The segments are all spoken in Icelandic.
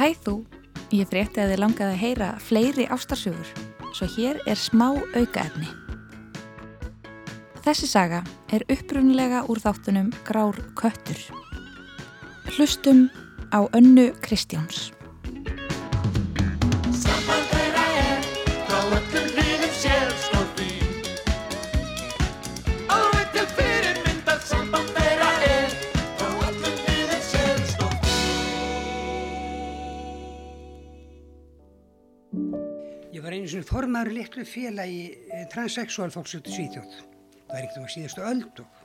Hæ þú, ég frétti að þið langaði að heyra fleiri ástarsögur, svo hér er smá aukaefni. Þessi saga er upprunlega úr þáttunum Grár Köttur. Hlustum á önnu Kristjáns. Einu svona formaður litlu félagi eh, transsexuál fólks út í Svíþjóð. Það er ekkert um að síðastu öld og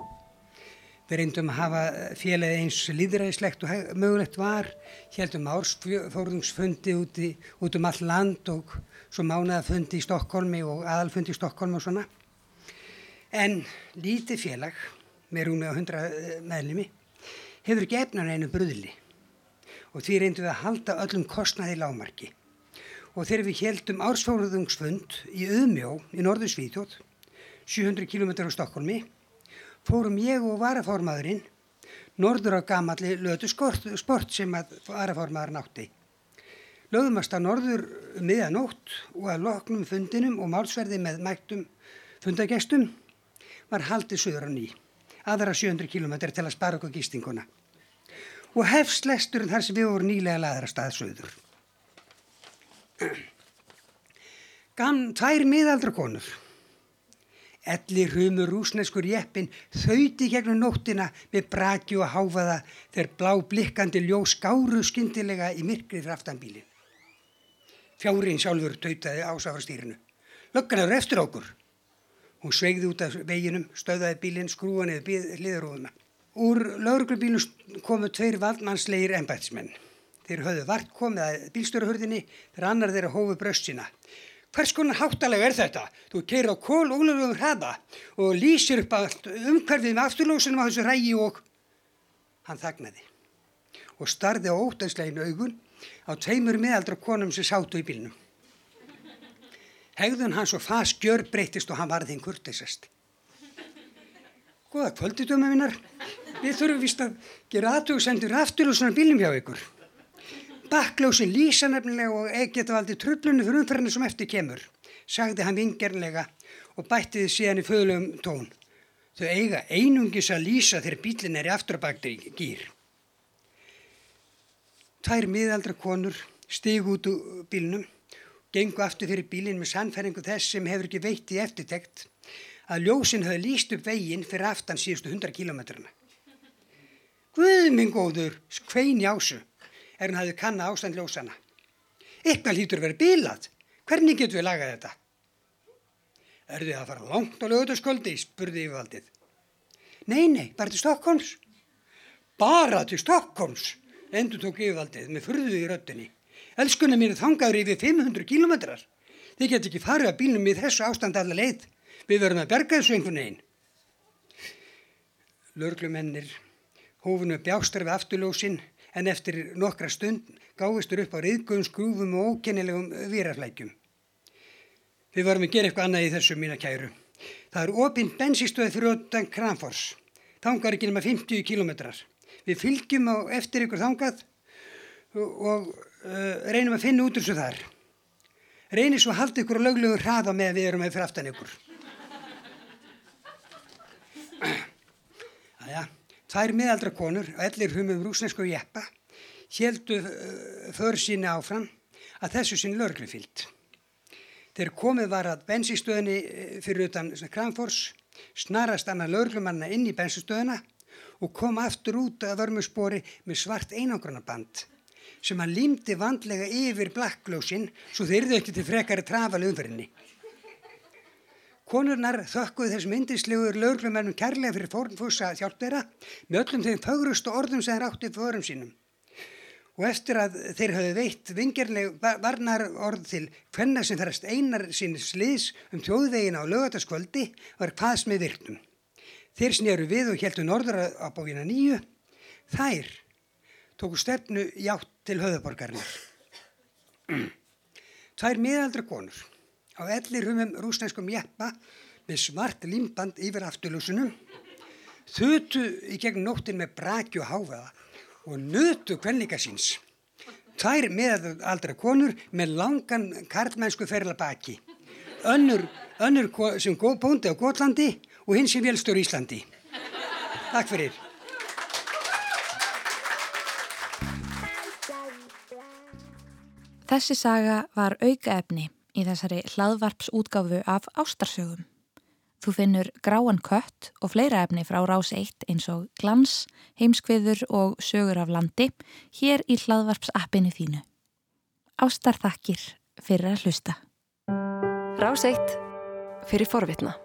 við reyndum að hafa félagi eins líðræðislegt og mögulegt var, heldum ársfórðungsfundi út, út um all land og svo mánaðafundi í Stokkólmi og aðalfundi í Stokkólmi og svona. En lítið félag, með rúmi á hundra eh, meðlumi, hefur ekki efnan einu bröðli og því reyndum við að halda öllum kostnaði lámarki og þegar við heldum ársfjóruðungsfund í Öðmjó í norðu Svíþjóð, 700 km á Stokkólmi, fórum ég og varaformaðurinn norður á gamalli lötu sport sem að varaformaðurinn átti. Lögumast að norður miðanótt og að loknum fundinum og málsverði með mættum fundagestum var haldið söður á ný, aðra 700 km til að spara okkur gistinguna. Og hefst lesturinn þar sem við vorum nýlega laðra stað söður. Gamm tvær miðaldra konur. Ellir humur rúsneskur jeppin þauði gegnum nóttina með braki og háfaða þegar blá blikkandi ljós skáru skindilega í myrkrið raftanbílin. Fjárin sjálfur tautaði ásafarstýrinu. Löggan eru eftir okkur. Hún sveigði út af veginum, stöðaði bílinn, skrúan eða hliðarúðuna. Úr lauruglubílum komu tveir valdmannslegir ennbætsmenn. Þeir höfðu vart komið að bílstjórahörðinni þegar annar þeirra hófu bröstsina. Hvers konar háttalega er þetta? Þú keir á kól ólöfum hraða og lýsir upp umhverfið með afturlósunum á þessu rægi og... Hann þagnaði og starði á ótansleginu augun á tveimur miðaldra konum sem sátu í bílnum. Hegðun hans og fas gjör breytist og hann varði hinn kurtisest. Góða kvölditöma minnar, við þurfum vist að gera aðtugsendur afturlósunar bílnum hjá ykkur. Bakkljósin lýsa nefnilega og geta valdið tröflunni fyrir umferðinu sem eftir kemur, sagði hann vingerlega og bættiði síðan í föðlegum tón. Þau eiga einungis að lýsa þegar bílinn er í afturbakti gýr. Tvær miðaldra konur stig út úr bílnum, gengu aftur fyrir bílinn með sannfæringu þess sem hefur ekki veitt í eftirtekt að ljósinn höfði lýst upp veginn fyrir aftan síðustu 100 kilometrana. Guðmingóður, skvein í ásu er hann hafið kanna ástand ljósana. Eitthvað lítur verið bílað. Hvernig getur við lagað þetta? Er þið að fara langt á lögutaskoldi? spurði yfirvaldið. Nei, nei, bara til Stokkóms. Bara til Stokkóms, endur tók yfirvaldið með furðuði í röttinni. Elskunna mér er þangaður yfir 500 kílometrar. Þið get ekki farið að bílnum í þessu ástand allar leið. Við verðum að berga þessu einhvern veginn. Lörglumennir hófunu bjástar við afturljósinn en eftir nokkra stund gáðistur upp á riðgöðum skrúfum og ókennilegum výraflækjum. Við varum að gera eitthvað annað í þessu mína kæru. Það er opinn bensístöð fyrir öttan Kramfors. Þangar ekki nema 50 kilometrar. Við fylgjum á eftir ykkur þangað og uh, reynum að finna út úr svo þar. Reynir svo að halda ykkur á löglegu hraða með að við erum með fyrir aftan ykkur. Tvær miðaldra konur ellir humum rúsnesku jeppa heldu uh, för síni áfram að þessu sín lörglu fyllt. Þegar komið var að bensinstöðinni uh, fyrir utan Kramfors, snarast annað lörglumanna inn í bensinstöðina og kom aftur út af vörmuspori með svart einangrunaband sem hann límdi vandlega yfir blakklósin svo þeir eru ekki til frekari trafal umferinni. Konurnar þökkuð þessum indislegur lögurlumennum kærlega fyrir fórnfúsa þjálp þeirra með öllum þeim fagrustu orðum sem þeir átti fyrir örum sínum. Og eftir að þeir hafði veitt vingerleg varnar orð til hvenna sem þarast einar sín sliðs um tjóðvegina á lögataskvöldi var hvaðs með virknum. Þeir snýru við og heldu norður á bóina nýju. Þær tóku stefnu játt til höðuborgarinnar. Tvær miðaldra konur á ellir humum rúsneskum jeppa með svart limband yfir afturlúsunum, þutu í gegn nóttin með braki og háfaða og nötu kvenleika síns. Tvær með aldra konur með langan karlmennsku ferla baki. Önnur, önnur sem bóndi á Gótlandi og hinn sem velstur Íslandi. Takk fyrir. Þessi saga var aukaefni í þessari hlaðvarpsútgáfu af ástarsögum. Þú finnur gráan kött og fleira efni frá rás 1 eins og glans, heimskviður og sögur af landi hér í hlaðvarpsappinu þínu. Ástarþakkir fyrir að hlusta. Rás 1 fyrir forvitna.